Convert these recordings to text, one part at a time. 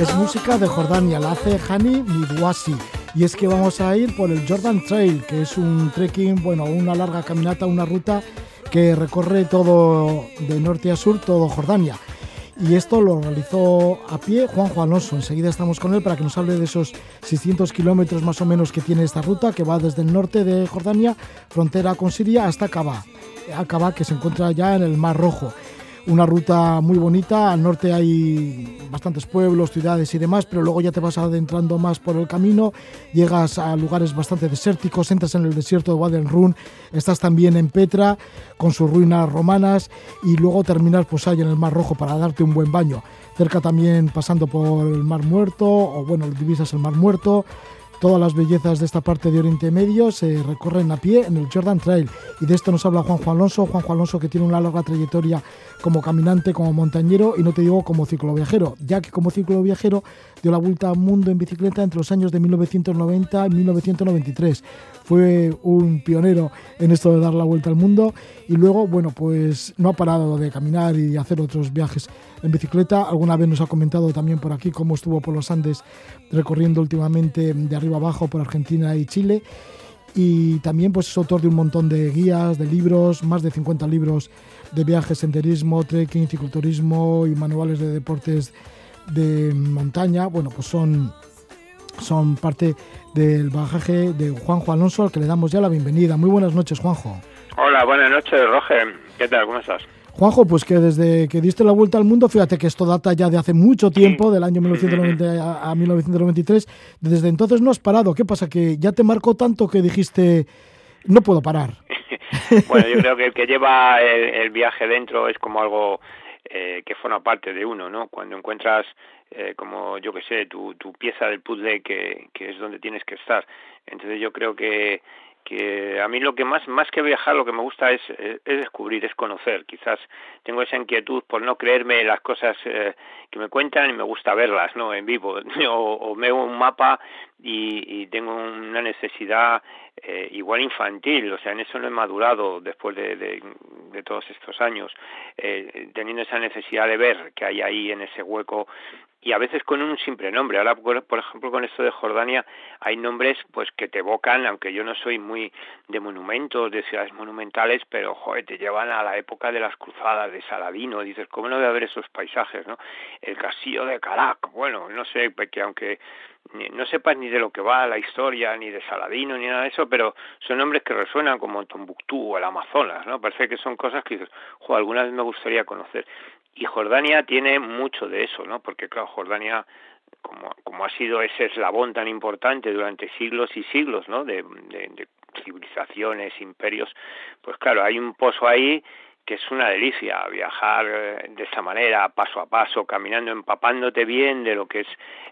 es música de Jordania, la hace Hani Midwasi. Y es que vamos a ir por el Jordan Trail, que es un trekking, bueno, una larga caminata, una ruta que recorre todo de norte a sur, todo Jordania. Y esto lo realizó a pie Juan Alonso. Enseguida estamos con él para que nos hable de esos 600 kilómetros más o menos que tiene esta ruta, que va desde el norte de Jordania, frontera con Siria, hasta Acaba. Acaba, que se encuentra ya en el Mar Rojo una ruta muy bonita. Al norte hay bastantes pueblos, ciudades y demás, pero luego ya te vas adentrando más por el camino, llegas a lugares bastante desérticos, entras en el desierto de Wadi Run, estás también en Petra con sus ruinas romanas y luego terminas pues ahí en el Mar Rojo para darte un buen baño. Cerca también pasando por el Mar Muerto, o bueno, divisas el Mar Muerto, Todas las bellezas de esta parte de Oriente Medio se recorren a pie en el Jordan Trail y de esto nos habla Juanjo Alonso, Juanjo Alonso que tiene una larga trayectoria como caminante, como montañero y no te digo como cicloviajero, ya que como cicloviajero dio la vuelta al mundo en bicicleta entre los años de 1990 y 1993. Fue un pionero en esto de dar la vuelta al mundo y luego, bueno, pues no ha parado de caminar y hacer otros viajes en bicicleta. Alguna vez nos ha comentado también por aquí cómo estuvo por los Andes recorriendo últimamente de arriba abajo por Argentina y Chile. Y también pues es autor de un montón de guías, de libros, más de 50 libros de viajes, senderismo, trekking, cicloturismo y manuales de deportes de montaña. Bueno, pues son, son parte del bagaje de Juanjo Alonso, al que le damos ya la bienvenida. Muy buenas noches, Juanjo. Hola, buenas noches, Roger. ¿Qué tal? ¿Cómo estás? Juanjo, pues que desde que diste la vuelta al mundo, fíjate que esto data ya de hace mucho tiempo, del año 1990 a, 1993, desde entonces no has parado. ¿Qué pasa? ¿Que ya te marcó tanto que dijiste, no puedo parar? bueno, yo creo que el que lleva el, viaje dentro es como algo eh, que forma parte de uno, ¿no? Cuando encuentras eh, como yo que sé, tu, tu pieza del puzzle que, que es donde tienes que estar. Entonces yo creo que que a mí lo que más más que viajar lo que me gusta es, es descubrir es conocer. Quizás tengo esa inquietud por no creerme las cosas eh, que me cuentan y me gusta verlas no en vivo o, veo un mapa y, y tengo una necesidad eh, igual infantil. O sea en eso no he madurado después de, de, de todos estos años eh, teniendo esa necesidad de ver que hay ahí en ese hueco y a veces con un simple nombre. Ahora, por ejemplo, con esto de Jordania hay nombres pues que te evocan, aunque yo no soy muy de monumentos, de ciudades monumentales, pero joder, te llevan a la época de las cruzadas de Saladino, dices, ¿cómo no debe haber esos paisajes, no? El castillo de Carac, bueno, no sé, porque aunque no sepas ni de lo que va la historia, ni de Saladino, ni nada de eso, pero son nombres que resuenan como Tombuctú o el Amazonas, ¿no? Parece que son cosas que dices, joder, alguna vez me gustaría conocer. Y Jordania tiene mucho de eso, ¿no? Porque claro, Jordania como, como ha sido ese eslabón tan importante durante siglos y siglos, ¿no? De, de, civilizaciones, imperios, pues claro, hay un pozo ahí que es una delicia viajar eh, de esa manera, paso a paso, caminando, empapándote bien de lo que es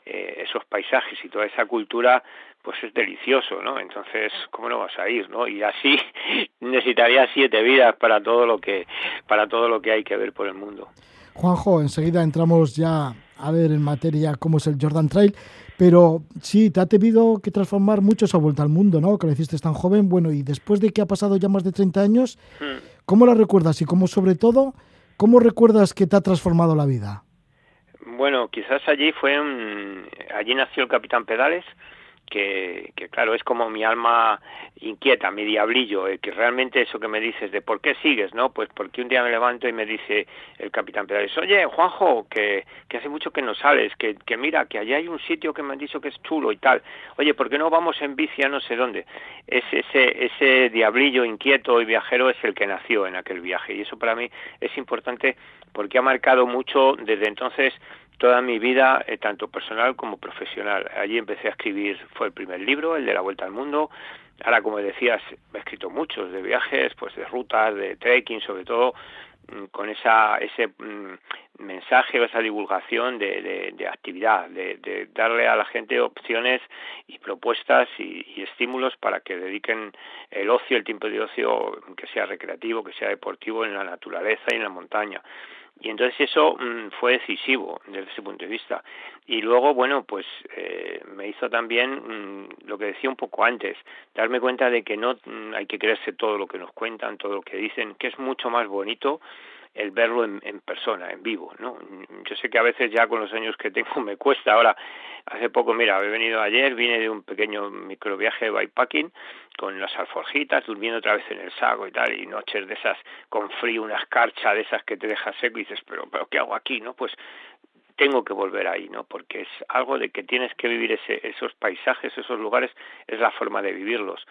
eh, esos paisajes y toda esa cultura, pues es delicioso, ¿no? Entonces, ¿cómo no vas a ir, no? Y así necesitaría siete vidas para todo lo que para todo lo que hay que ver por el mundo. Juanjo, enseguida entramos ya a ver en materia cómo es el Jordan Trail, pero sí, te ha tenido que transformar mucho esa vuelta al mundo, ¿no? Que lo hiciste tan joven, bueno, y después de que ha pasado ya más de 30 años, hmm. ¿Cómo la recuerdas? Y cómo, sobre todo, ¿cómo recuerdas que te ha transformado la vida? Bueno, quizás allí fue un... allí nació el Capitán Pedales, que, que claro, es como mi alma inquieta, mi diablillo, eh, que realmente eso que me dices de por qué sigues, ¿no? Pues porque un día me levanto y me dice el capitán Pedales, oye, Juanjo, que, que hace mucho que no sales, que, que mira, que allá hay un sitio que me han dicho que es chulo y tal, oye, ¿por qué no vamos en bici a no sé dónde? Es, ese, ese diablillo inquieto y viajero es el que nació en aquel viaje y eso para mí es importante porque ha marcado mucho desde entonces toda mi vida, eh, tanto personal como profesional. Allí empecé a escribir, fue el primer libro, el de la Vuelta al Mundo. Ahora, como decías, he escrito muchos de viajes, pues de rutas, de trekking, sobre todo mm, con esa, ese mm, mensaje o esa divulgación de, de, actividad, de, darle a la gente opciones y propuestas y, y, estímulos para que dediquen el ocio, el tiempo de ocio, que sea recreativo, que sea deportivo en la naturaleza y en la montaña. Y entonces eso mm, fue decisivo desde ese punto de vista. Y luego, bueno, pues eh, me hizo también mm, lo que decía un poco antes, darme cuenta de que no mm, hay que creerse todo lo que nos cuentan, todo lo que dicen, que es mucho más bonito el verlo en, en, persona, en vivo, ¿no? Yo sé que a veces ya con los años que tengo me cuesta. Ahora, hace poco, mira, he venido ayer, vine de un pequeño microviaje de bikepacking con las alforjitas, durmiendo otra vez en el saco y tal, y noches de esas con frío, una escarcha de esas que te deja seco y dices, pero, pero ¿qué hago aquí, no? Pues tengo que volver ahí, ¿no? Porque es algo de que tienes que vivir ese, esos paisajes, esos lugares, es la forma de vivirlos.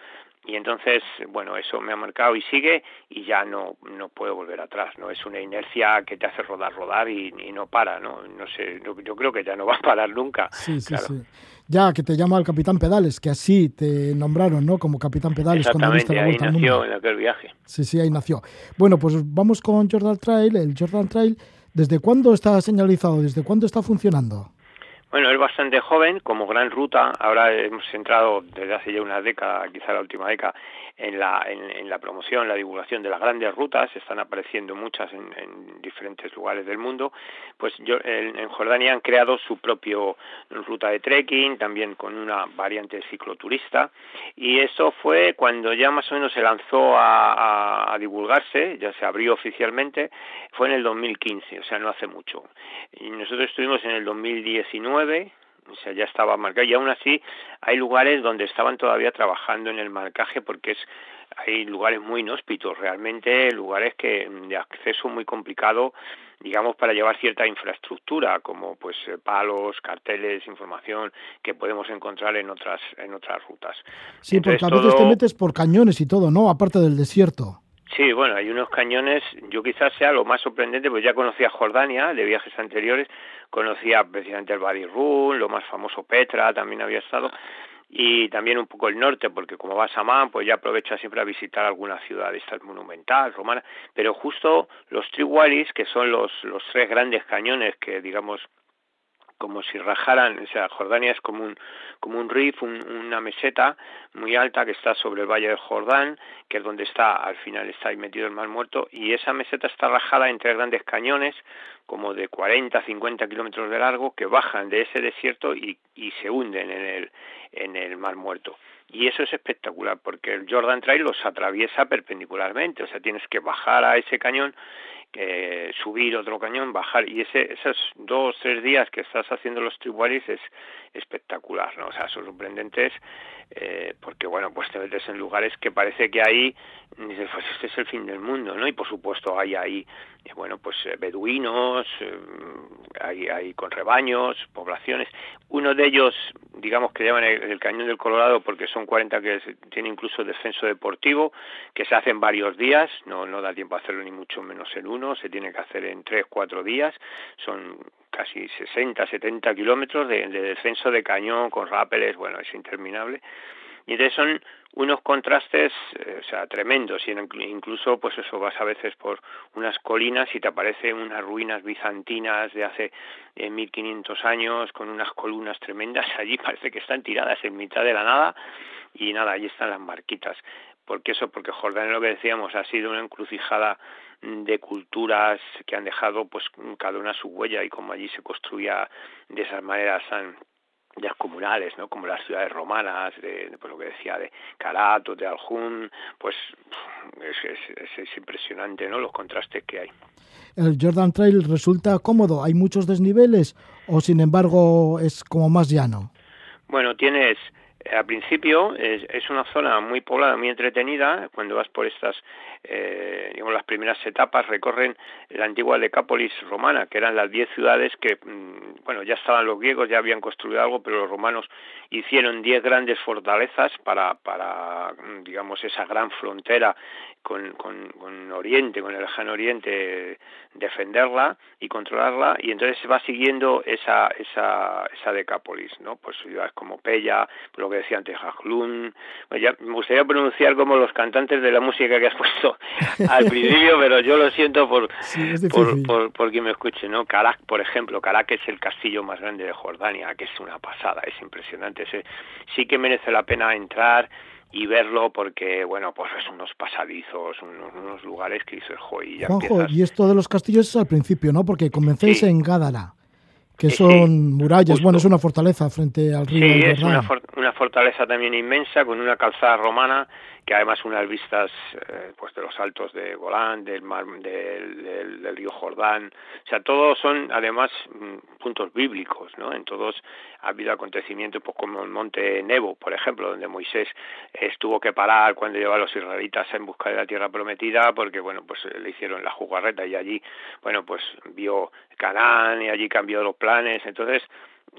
Y entonces, bueno, eso me ha marcado y sigue y ya no, no puedo volver atrás, ¿no? Es una inercia que te hace rodar, rodar y, y no para, ¿no? No sé, yo, yo, creo que ya no va a parar nunca. Sí, sí, sí. Ya, que te llama el Capitán Pedales, que así te nombraron, ¿no? Como Capitán Pedales cuando viste la vuelta ahí nació en aquel viaje. Sí, sí, ahí nació. Bueno, pues vamos con Jordan Trail, el Jordan Trail ¿Desde cuándo está señalizado? ¿Desde cuándo está funcionando? Bueno, es bastante joven, como gran ruta. Ahora hemos entrado desde hace ya una década, quizá la última década, en la, en, en, la promoción, la divulgación de las grandes rutas, están apareciendo muchas en, en diferentes lugares del mundo, pues yo, en, en, Jordania han creado su propio ruta de trekking, también con una variante cicloturista, y eso fue cuando ya más o menos se lanzó a, a, a divulgarse, ya se abrió oficialmente, fue en el 2015, o sea, no hace mucho. Y nosotros estuvimos en el 2019, o sea, ya estaba marcado y aún así hay lugares donde estaban todavía trabajando en el marcaje porque es hay lugares muy inhóspitos, realmente lugares que de acceso muy complicado, digamos, para llevar cierta infraestructura, como pues palos, carteles, información que podemos encontrar en otras en otras rutas. Sí, Entonces, porque a veces todo... te metes por cañones y todo, ¿no? Aparte del desierto. Sí, bueno, hay unos cañones, yo quizás sea lo más sorprendente, pues ya conocía Jordania de viajes anteriores, conocía precisamente el Badi Run, lo más famoso Petra, también había estado, y también un poco el norte, porque como vas a Man, pues ya aprovecha siempre a visitar alguna ciudad monumental, romana, pero justo los Triwalis, que son los, los tres grandes cañones que, digamos, como si rajaran, o sea, Jordania es como un, como un riff, un, una meseta muy alta que está sobre el Valle del Jordán, que es donde está, al final está ahí metido el Mar Muerto, y esa meseta está rajada entre grandes cañones, como de 40, 50 kilómetros de largo, que bajan de ese desierto y, y se hunden en el, en el Mar Muerto. Y eso es espectacular, porque el Jordan Trail los atraviesa perpendicularmente, o sea, tienes que bajar a ese cañón eh, subir otro cañón, bajar, y ese, esos dos, tres días que estás haciendo los tribuaris es espectacular, ¿no? O sea, son sorprendentes, eh, porque bueno, pues te metes en lugares que parece que ahí, dices, pues este es el fin del mundo, ¿no? Y por supuesto hay ahí, eh, bueno, pues eh, beduinos, hay, hay con rebaños, poblaciones, uno de ellos, digamos que llaman el, Cañón del Colorado porque son 40 que tiene incluso descenso deportivo, que se hace en varios días, no, no da tiempo a hacerlo ni mucho menos en uno, se tiene que hacer en tres, cuatro días, son casi 60, 70 kilómetros de, de descenso de cañón con rápeles, bueno, es interminable. Y entonces son unos contrastes, eh, o sea, tremendos, y incluso, pues eso, vas a veces por unas colinas y te aparecen unas ruinas bizantinas de hace eh, 1500 años, con unas columnas tremendas, allí parece que están tiradas en mitad de la nada, y nada, allí están las marquitas. ¿Por qué eso? Porque Jordania, lo que decíamos, ha sido una encrucijada de culturas que han dejado pues cada una su huella y como allí se construía de esas maneras tan comunales, ¿no? Como las ciudades romanas, de, de pues lo que decía de Carat o de Aljun, pues es, es, es, impresionante, ¿no? Los contrastes que hay. ¿El Jordan Trail resulta cómodo? ¿Hay muchos desniveles o sin embargo es como más llano? Bueno, tienes al principio es, una zona muy poblada, muy entretenida. Cuando vas por estas, eh, digamos, las primeras etapas, recorren la antigua Decápolis romana, que eran las diez ciudades que, bueno, ya estaban los griegos, ya habían construido algo, pero los romanos hicieron diez grandes fortalezas para, para digamos, esa gran frontera con, con, con Oriente, con el lejano Oriente, defenderla y controlarla, y entonces se va siguiendo esa, esa, esa Decápolis, ¿no? Pues ciudades como Pella, lo que decía antes, Jajlun, pues ya me gustaría pronunciar como los cantantes de la música que has puesto al principio, pero yo lo siento por, sí, por, por, por, quien me escuche, ¿no? Carak, por ejemplo, Carak es el castillo más grande de Jordania, que es una pasada, es impresionante, sí que merece la pena entrar, y verlo porque, bueno, pues es unos pasadizos, unos, unos lugares que dices, joder, y ya Juanjo, empiezas... y esto de los castillos es al principio, ¿no? Porque comencéis sí. en Gádara, que son sí, murallas, justo. bueno, es una fortaleza frente al río Sí, es una, for una, fortaleza también inmensa, con una calzada romana que además unas vistas eh, pues de los altos de Golán, del mar, del, río Jordán, o sea, todos son además mm, puntos bíblicos, ¿no? En todos ha habido acontecimientos pues, como el monte Nebo, por ejemplo, donde Moisés estuvo que parar cuando llevaba a los israelitas en busca de la tierra prometida, porque bueno, pues le hicieron la jugarreta y allí, bueno, pues vio Canaán y allí cambió los planes, entonces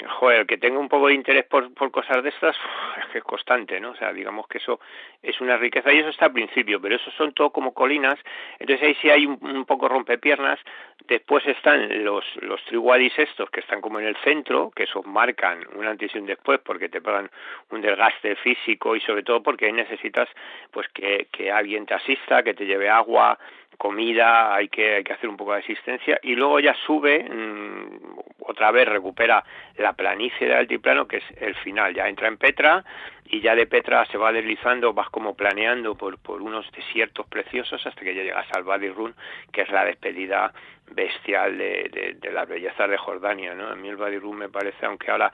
joder, que tenga un poco de interés por, por cosas de estas, es que es constante, ¿no? O sea, digamos que eso es una riqueza y eso está al principio, pero eso son todo como colinas, entonces ahí sí hay un, poco rompepiernas, después están los, los triwadis estos que están como en el centro, que eso marcan un antes y un después porque te pegan un desgaste físico y sobre todo porque necesitas pues que, que alguien te asista, que te lleve agua, comida, hay que, hay que hacer un poco de asistencia y luego ya sube, mmm, otra vez recupera la planicie del altiplano que es el final, ya entra en Petra y ya de Petra se va deslizando, vas como planeando por, por unos desiertos preciosos hasta que ya llegas al Wadi Run, que es la despedida bestial de, de, de las bellezas de Jordania, ¿no? A mí el Wadi Run me parece, aunque ahora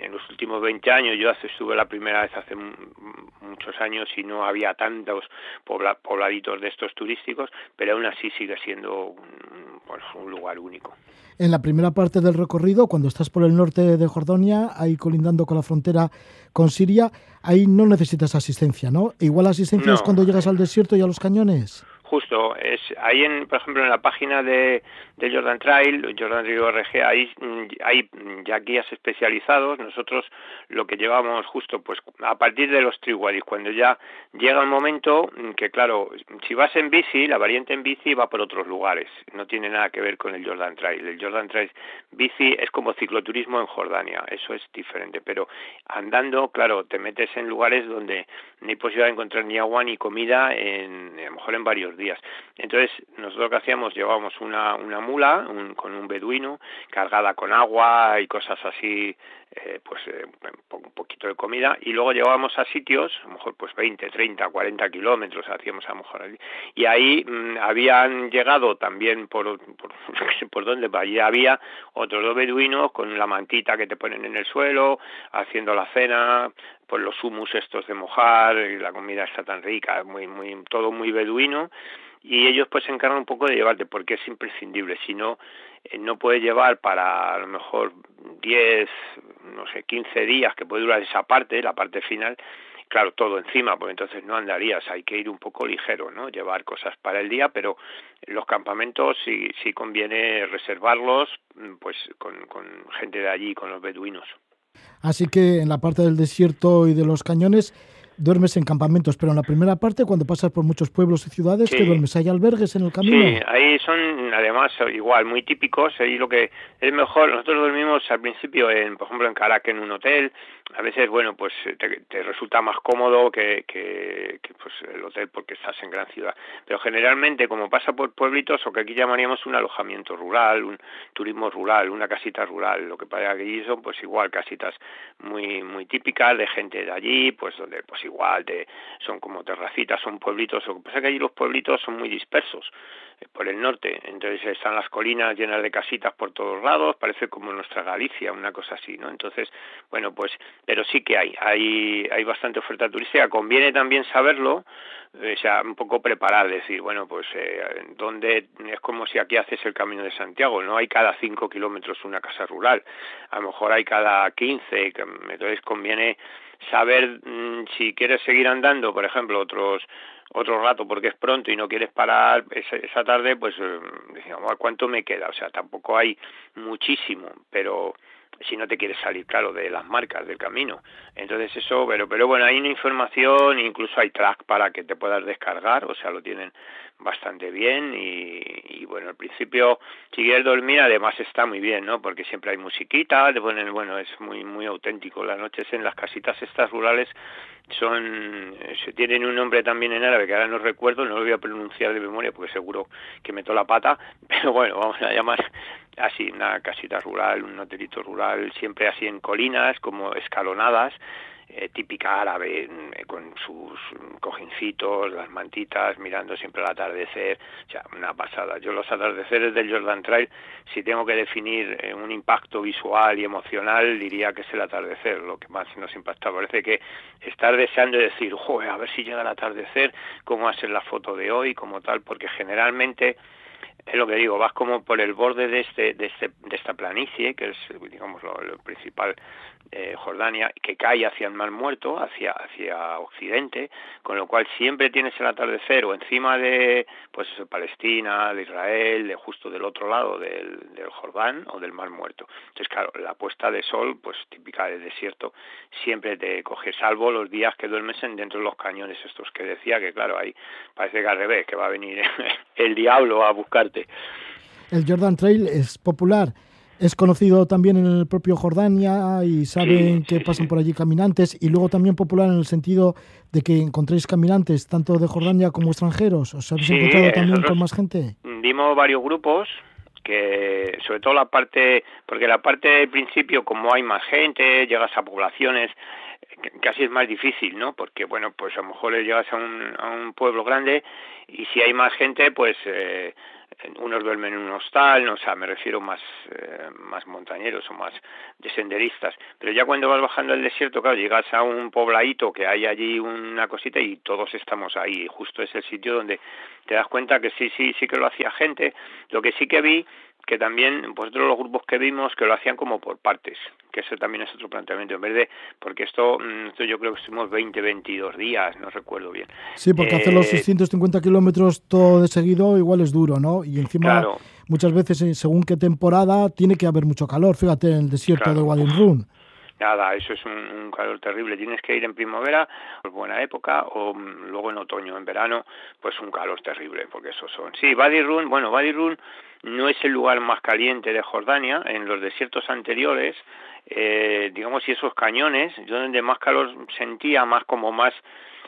en los últimos 20 años, yo hace, estuve la primera vez hace muchos años y no había tantos pobla, pobladitos de estos turísticos, pero aún así sigue siendo un, pues, un lugar único. En la primera parte del recorrido, cuando estás por el norte de Jordania, ahí colindando con la frontera con Siria, ahí no necesitas asistencia, ¿no? Igual asistencia no. es cuando llegas al desierto y a los cañones justo es ahí en por ejemplo en la página de, de Jordan Trail Jordan Trail RG hay hay ya guías especializados. Nosotros lo que llevamos justo pues a partir de los triwadis cuando ya llega el momento que claro si vas en bici la variante en bici va por otros lugares. No tiene nada que ver con el Jordan Trail. El Jordan Trail bici es como cicloturismo en Jordania. Eso es diferente. Pero andando claro te metes en lugares donde no hay posibilidad de encontrar ni agua ni comida en a lo mejor en varios días. Entonces, nosotros lo que hacíamos, llevábamos una, una un, con un beduino cargada con agua y cosas así, eh, pues eh, un poquito de comida, y luego llevábamos a sitios, a lo mejor pues 20, 30, 40 kilómetros hacíamos a lo mejor allí, y ahí mmm, habían llegado también por, por, por donde allí había otros dos beduinos con la mantita que te ponen en el suelo, haciendo la cena, pues los humus estos de mojar, y la comida está tan rica, muy, muy, todo muy beduino, y ellos pues se encargan un poco de llevarte porque es imprescindible, si no, eh, no puede llevar para a lo mejor 10, no sé, 15 días que puede durar esa parte, la parte final, claro, todo encima, porque entonces no andarías, hay que ir un poco ligero, ¿no? Llevar cosas para el día, pero los campamentos sí, sí conviene reservarlos, pues con, con gente de allí, con los beduinos. Así que en la parte del desierto y de los cañones duermes en campamentos, pero en la primera parte, cuando pasas por muchos pueblos y ciudades, sí. ¿qué duermes? ¿Hay albergues en el camino? Sí, ahí son además igual muy típicos, ahí lo que es mejor, nosotros dormimos al principio, en, por ejemplo, en Caracas en un hotel, a veces, bueno, pues te, te resulta más cómodo que, que, pues el hotel porque estás en gran ciudad, pero generalmente como pasa por pueblitos o que aquí llamaríamos un alojamiento rural, un turismo rural, una casita rural, lo que pasa aquí son pues igual casitas muy muy típicas de gente de allí, pues donde pues igual de, son como terracitas, son pueblitos, lo que pasa es que allí los pueblitos son muy dispersos por el norte, entonces están las colinas llenas de casitas por todos lados, parece como nuestra Galicia, una cosa así, ¿no? Entonces, bueno, pues, pero sí que hay, hay, hay bastante oferta turística, conviene también saberlo, o sea, un poco preparar, decir, bueno, pues, eh, ¿dónde? Es como si aquí haces el Camino de Santiago, no hay cada cinco kilómetros una casa rural, a lo mejor hay cada quince, entonces conviene saber mmm, si quieres seguir andando, por ejemplo, otros otro rato porque es pronto y no quieres parar esa, esa tarde, pues eh, digamos, ¿cuánto me queda? O sea, tampoco hay muchísimo, pero si no te quieres salir, claro, de las marcas del camino. Entonces eso, pero, pero bueno, hay una información, incluso hay track para que te puedas descargar, o sea, lo tienen bastante bien y, y bueno, al principio si quieres dormir además está muy bien, ¿no? Porque siempre hay musiquita, te ponen, bueno, es muy muy auténtico. Las noches en las casitas estas rurales son se tienen un nombre también en árabe que ahora no recuerdo, no lo voy a pronunciar de memoria porque seguro que meto la pata, pero bueno, vamos a llamar así una casita rural, un hotelito rural, siempre así en colinas, como escalonadas, eh, típica árabe, mm, con sus cojincitos, las mantitas, mirando siempre el atardecer, o sea, una pasada. Yo los atardeceres del Jordan Trail, si tengo que definir eh, un impacto visual y emocional, diría que es el atardecer, lo que más nos impacta. Parece que estar deseando decir, joder, a ver si llega el atardecer, cómo va a ser la foto de hoy, como tal, porque generalmente es lo que digo, vas como por el borde de este, de, este, de esta planicie, que es, digamos, lo, principal eh, Jordania, que cae hacia el Mar Muerto, hacia, hacia Occidente, con lo cual siempre tienes el atardecer o encima de, pues eso, Palestina, de Israel, de justo del otro lado del, del Jordán o del Mar Muerto. Entonces, claro, la puesta de sol, pues típica del desierto, siempre te coge, salvo los días que duermes dentro de los cañones estos que decía, que claro, ahí parece que al revés, que va a venir el diablo a buscar el Jordan Trail es popular. Es conocido también en el propio Jordania y saben que pasan por allí caminantes y luego también popular en el sentido de que encontréis caminantes tanto de Jordania como extranjeros. ¿Os habéis encontrado también con más gente? Vimos varios grupos que sobre todo la parte, porque la parte del principio como hay más gente, llegas a poblaciones, casi es más difícil, ¿no? Porque, bueno, pues a lo mejor llegas a un, a un pueblo grande y si hay más gente, pues eh, unos duermen en un hostal, no, o sea, me refiero más, eh, más montañeros o más de senderistas. Pero ya cuando vas bajando el desierto, claro, llegas a un pobladito que hay allí una cosita y todos estamos ahí. Justo es el sitio donde te das cuenta que sí, sí, sí que lo hacía gente. Lo que sí que vi que también vosotros los grupos que vimos que lo hacían como por partes, que eso también es otro planteamiento, en vez de, porque esto, mm, esto yo creo que estuvimos 20, 22 días, no recuerdo bien. Sí, porque hacer los 650 eh, kilómetros todo de seguido igual es duro, ¿no? Y encima, muchas veces, eh, según qué temporada, tiene que haber mucho calor, fíjate, en el desierto de Rum. Nada, eso es un, calor terrible. Tienes que ir en primavera, pues buena época, o mm, luego en otoño, en verano, pues un calor terrible, porque eso son. Sí, Wadi Rum, bueno, Wadi Rum no es el lugar más caliente de Jordania. En los desiertos anteriores, eh, digamos, y esos cañones, yo donde más calor sentía, más como más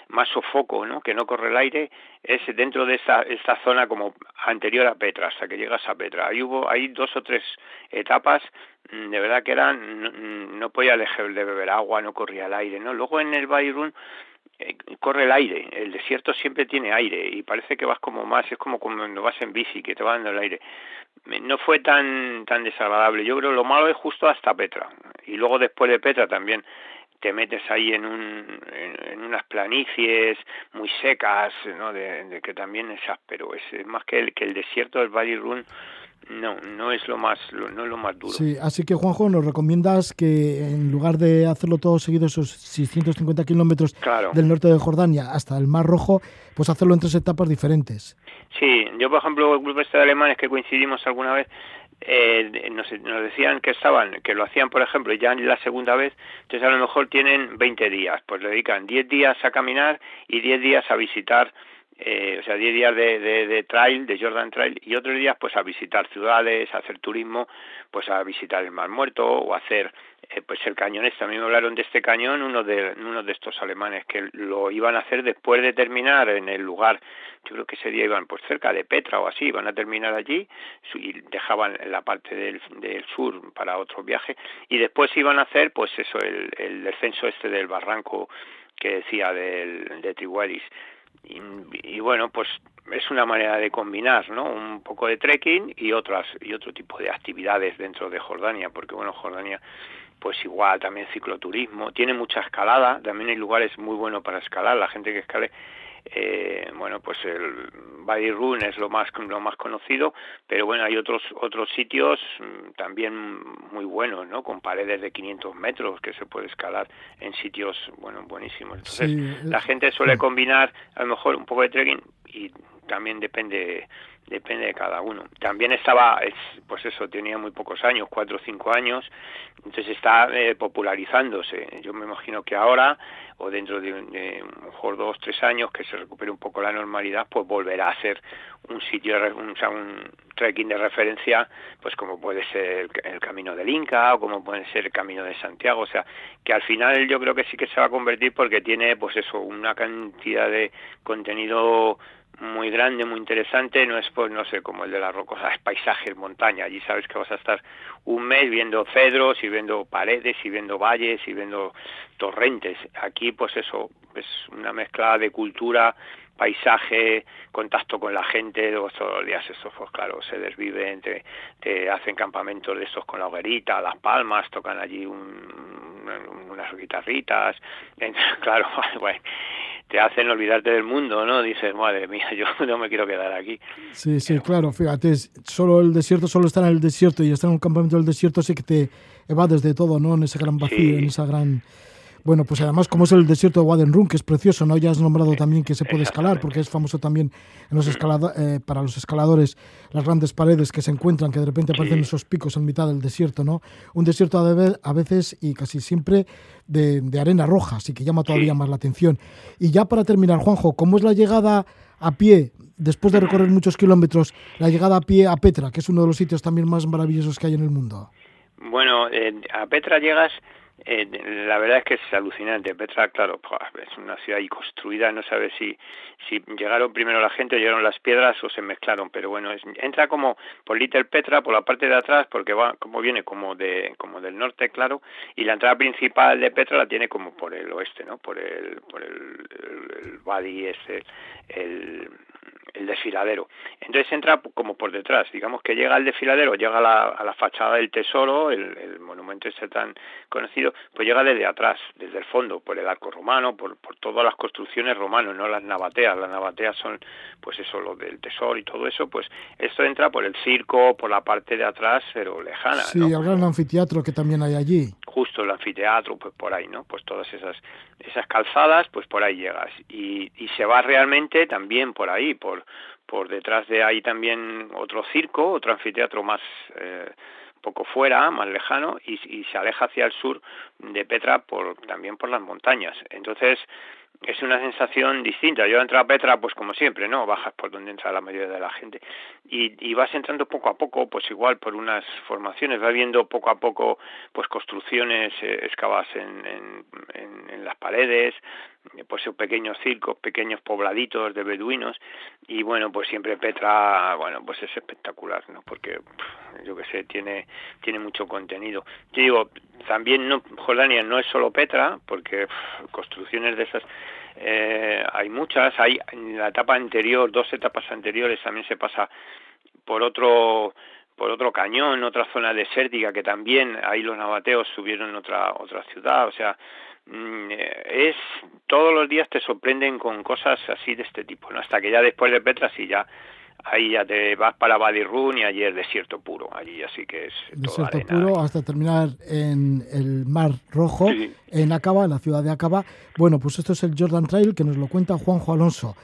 más sofoco, ¿no? que no corre el aire, es dentro de esta, esta zona como anterior a Petra, hasta que llegas a Petra. Ahí hubo, hay dos o tres etapas, mm, de verdad que eran, no, podía dejar de beber agua, no corría el aire, ¿no? Luego en el Bayrun corre el aire, el desierto siempre tiene aire y parece que vas como más, es como cuando vas en bici, que te va dando el aire. No fue tan, tan desagradable, yo creo lo malo es justo hasta Petra y luego después de Petra también te metes ahí en, un, en, unas planicies muy secas, ¿no? de, que también es áspero, es, más que el, que el desierto del Valley Run no, no es lo más, no es lo más duro. Sí, así que Juanjo, nos recomiendas que en lugar de hacerlo todo seguido esos 650 kilómetros del norte de Jordania hasta el Mar Rojo, pues hacerlo en tres etapas diferentes. Sí, yo por ejemplo, el grupo este de alemanes que coincidimos alguna vez, eh, nos, nos, decían que estaban, que lo hacían, por ejemplo, ya en la segunda vez, entonces a lo mejor tienen 20 días, pues le dedican 10 días a caminar y 10 días a visitar eh, o sea, 10 días de, de, trail, de Jordan Trail, y otros días pues a visitar ciudades, a hacer turismo, pues a visitar el Mar Muerto o a hacer eh, pues el cañón este. También me hablaron de este cañón, uno de, uno de estos alemanes que lo iban a hacer después de terminar en el lugar, yo creo que ese día iban pues cerca de Petra o así, iban a terminar allí y dejaban la parte del, sur para otro viaje y después iban a hacer pues eso, el, el descenso este del barranco que decía del, de Triguelis y, bueno, pues es una manera de combinar, ¿no? Un poco de trekking y otras y otro tipo de actividades dentro de Jordania, porque bueno, Jordania pues igual también cicloturismo, tiene mucha escalada, también hay lugares muy buenos para escalar, la gente que escale eh, bueno pues el Body Run es lo más lo más conocido pero bueno hay otros otros sitios mm, también muy buenos no con paredes de 500 metros que se puede escalar en sitios bueno buenísimos. Entonces la gente suele combinar a lo mejor un poco de trekking y también depende depende de cada uno. También estaba, pues eso, tenía muy pocos años, cuatro o cinco años, entonces está eh, popularizándose. Yo me imagino que ahora, o dentro de, de mejor dos, tres años, que se recupere un poco la normalidad, pues volverá a ser un sitio, un, o sea, un trekking de referencia, pues como puede ser el, Camino del Inca o como puede ser el Camino de Santiago, o sea, que al final yo creo que sí que se va a convertir porque tiene, pues eso, una cantidad de contenido muy grande, muy interesante, no es pues no sé, como el de las rocosas, es paisajes, montaña, allí sabes que vas a estar un mes viendo cedros y viendo paredes y viendo valles y viendo torrentes. Aquí pues eso, es una mezcla de cultura, paisaje, contacto con la gente, todos los días eso pues claro, se desviven, te, te hacen campamentos de estos con la hoguerita, las palmas, tocan allí unas guitarritas, claro, bueno, te hacen olvidarte del mundo, ¿no? Dices, madre mía, yo no me quiero quedar aquí. Sí, sí, claro, fíjate, solo el desierto, solo estar en el desierto y estar en un campamento del desierto sí que te evades de todo, ¿no? En ese gran vacío, en esa gran bueno, pues además, como es el desierto de Wadenrun, que es precioso, ¿no? Ya has nombrado también que se puede escalar, porque es famoso también en los eh, para los escaladores las grandes paredes que se encuentran, que de repente aparecen esos picos en mitad del desierto, ¿no? Un desierto a veces y casi siempre de, arena roja, así que llama todavía más la atención. Y ya para terminar, Juanjo, ¿cómo es la llegada a pie, después de recorrer muchos kilómetros, la llegada a pie a Petra, que es uno de los sitios también más maravillosos que hay en el mundo? Bueno, eh, a Petra llegas eh, la verdad es que es alucinante. Petra, claro, es una ciudad ahí construida, no sabe si, si llegaron primero la gente llegaron las piedras o se mezclaron, pero bueno, entra como por Little Petra, por la parte de atrás, porque va como viene como de como del norte, claro, y la entrada principal de Petra la tiene como por el oeste, ¿no? Por el por el, el, el el desfiladero. Entonces entra como por detrás, digamos que llega al desfiladero, llega a la, a la fachada del tesoro, el, el, monumento este tan conocido, pues llega desde atrás, desde el fondo, por el arco romano, por, por todas las construcciones romanas, no las navateas, las navateas son pues eso, lo del tesoro y todo eso, pues esto entra por el circo, por la parte de atrás, pero lejana. Sí, el gran anfiteatro que también hay allí. Justo el anfiteatro, pues por ahí, ¿no? Pues todas esas, esas calzadas, pues por ahí llegas. Y, y se va realmente también por ahí, por por detrás de ahí también otro circo, otro anfiteatro más eh, poco fuera, más lejano, y, se aleja hacia el sur de Petra por, también por las montañas. Entonces, es una sensación distinta. Yo entro a Petra, pues como siempre, ¿no? Bajas por donde entra la mayoría de la gente. Y, y vas entrando poco a poco, pues igual por unas formaciones, vas viendo poco a poco, pues construcciones eh, excavadas en, en, en, en, las paredes, pues pequeños circos, pequeños pobladitos de beduinos. Y bueno, pues siempre Petra, bueno, pues es espectacular, ¿no? Porque, yo que sé, tiene, tiene mucho contenido. Yo digo, también no, Jordania no es solo Petra, porque construcciones de esas eh, hay muchas, hay en la etapa anterior, dos etapas anteriores también se pasa por otro por otro cañón, otra zona desértica que también ahí los nabateos subieron otra otra ciudad, o sea, es todos los días te sorprenden con cosas así de este tipo, ¿no? Hasta que ya después de Petra sí ya ahí ya te vas para Badirrun y allí es desierto puro, allí así que es desierto puro hasta terminar en el Mar Rojo, en Acaba, en la ciudad de Acaba. Bueno, pues esto es el Jordan Trail que nos lo cuenta Juanjo Alonso.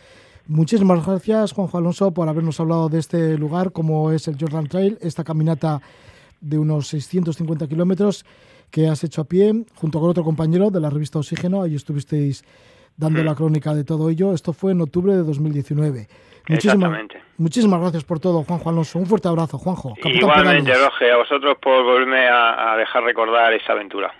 Muchísimas gracias, Juanjo Alonso, por habernos hablado de este lugar, como es el Jordan Trail, esta caminata de unos 650 kilómetros que has hecho a pie junto con otro compañero de la revista Oxígeno. Ahí estuvisteis dando mm. la crónica de todo ello. Esto fue en octubre de 2019. Muchísimas, muchísimas gracias por todo, Juanjo Alonso. Un fuerte abrazo, Juanjo. Igualmente, Roge, a vosotros por volverme a, a dejar recordar esa aventura.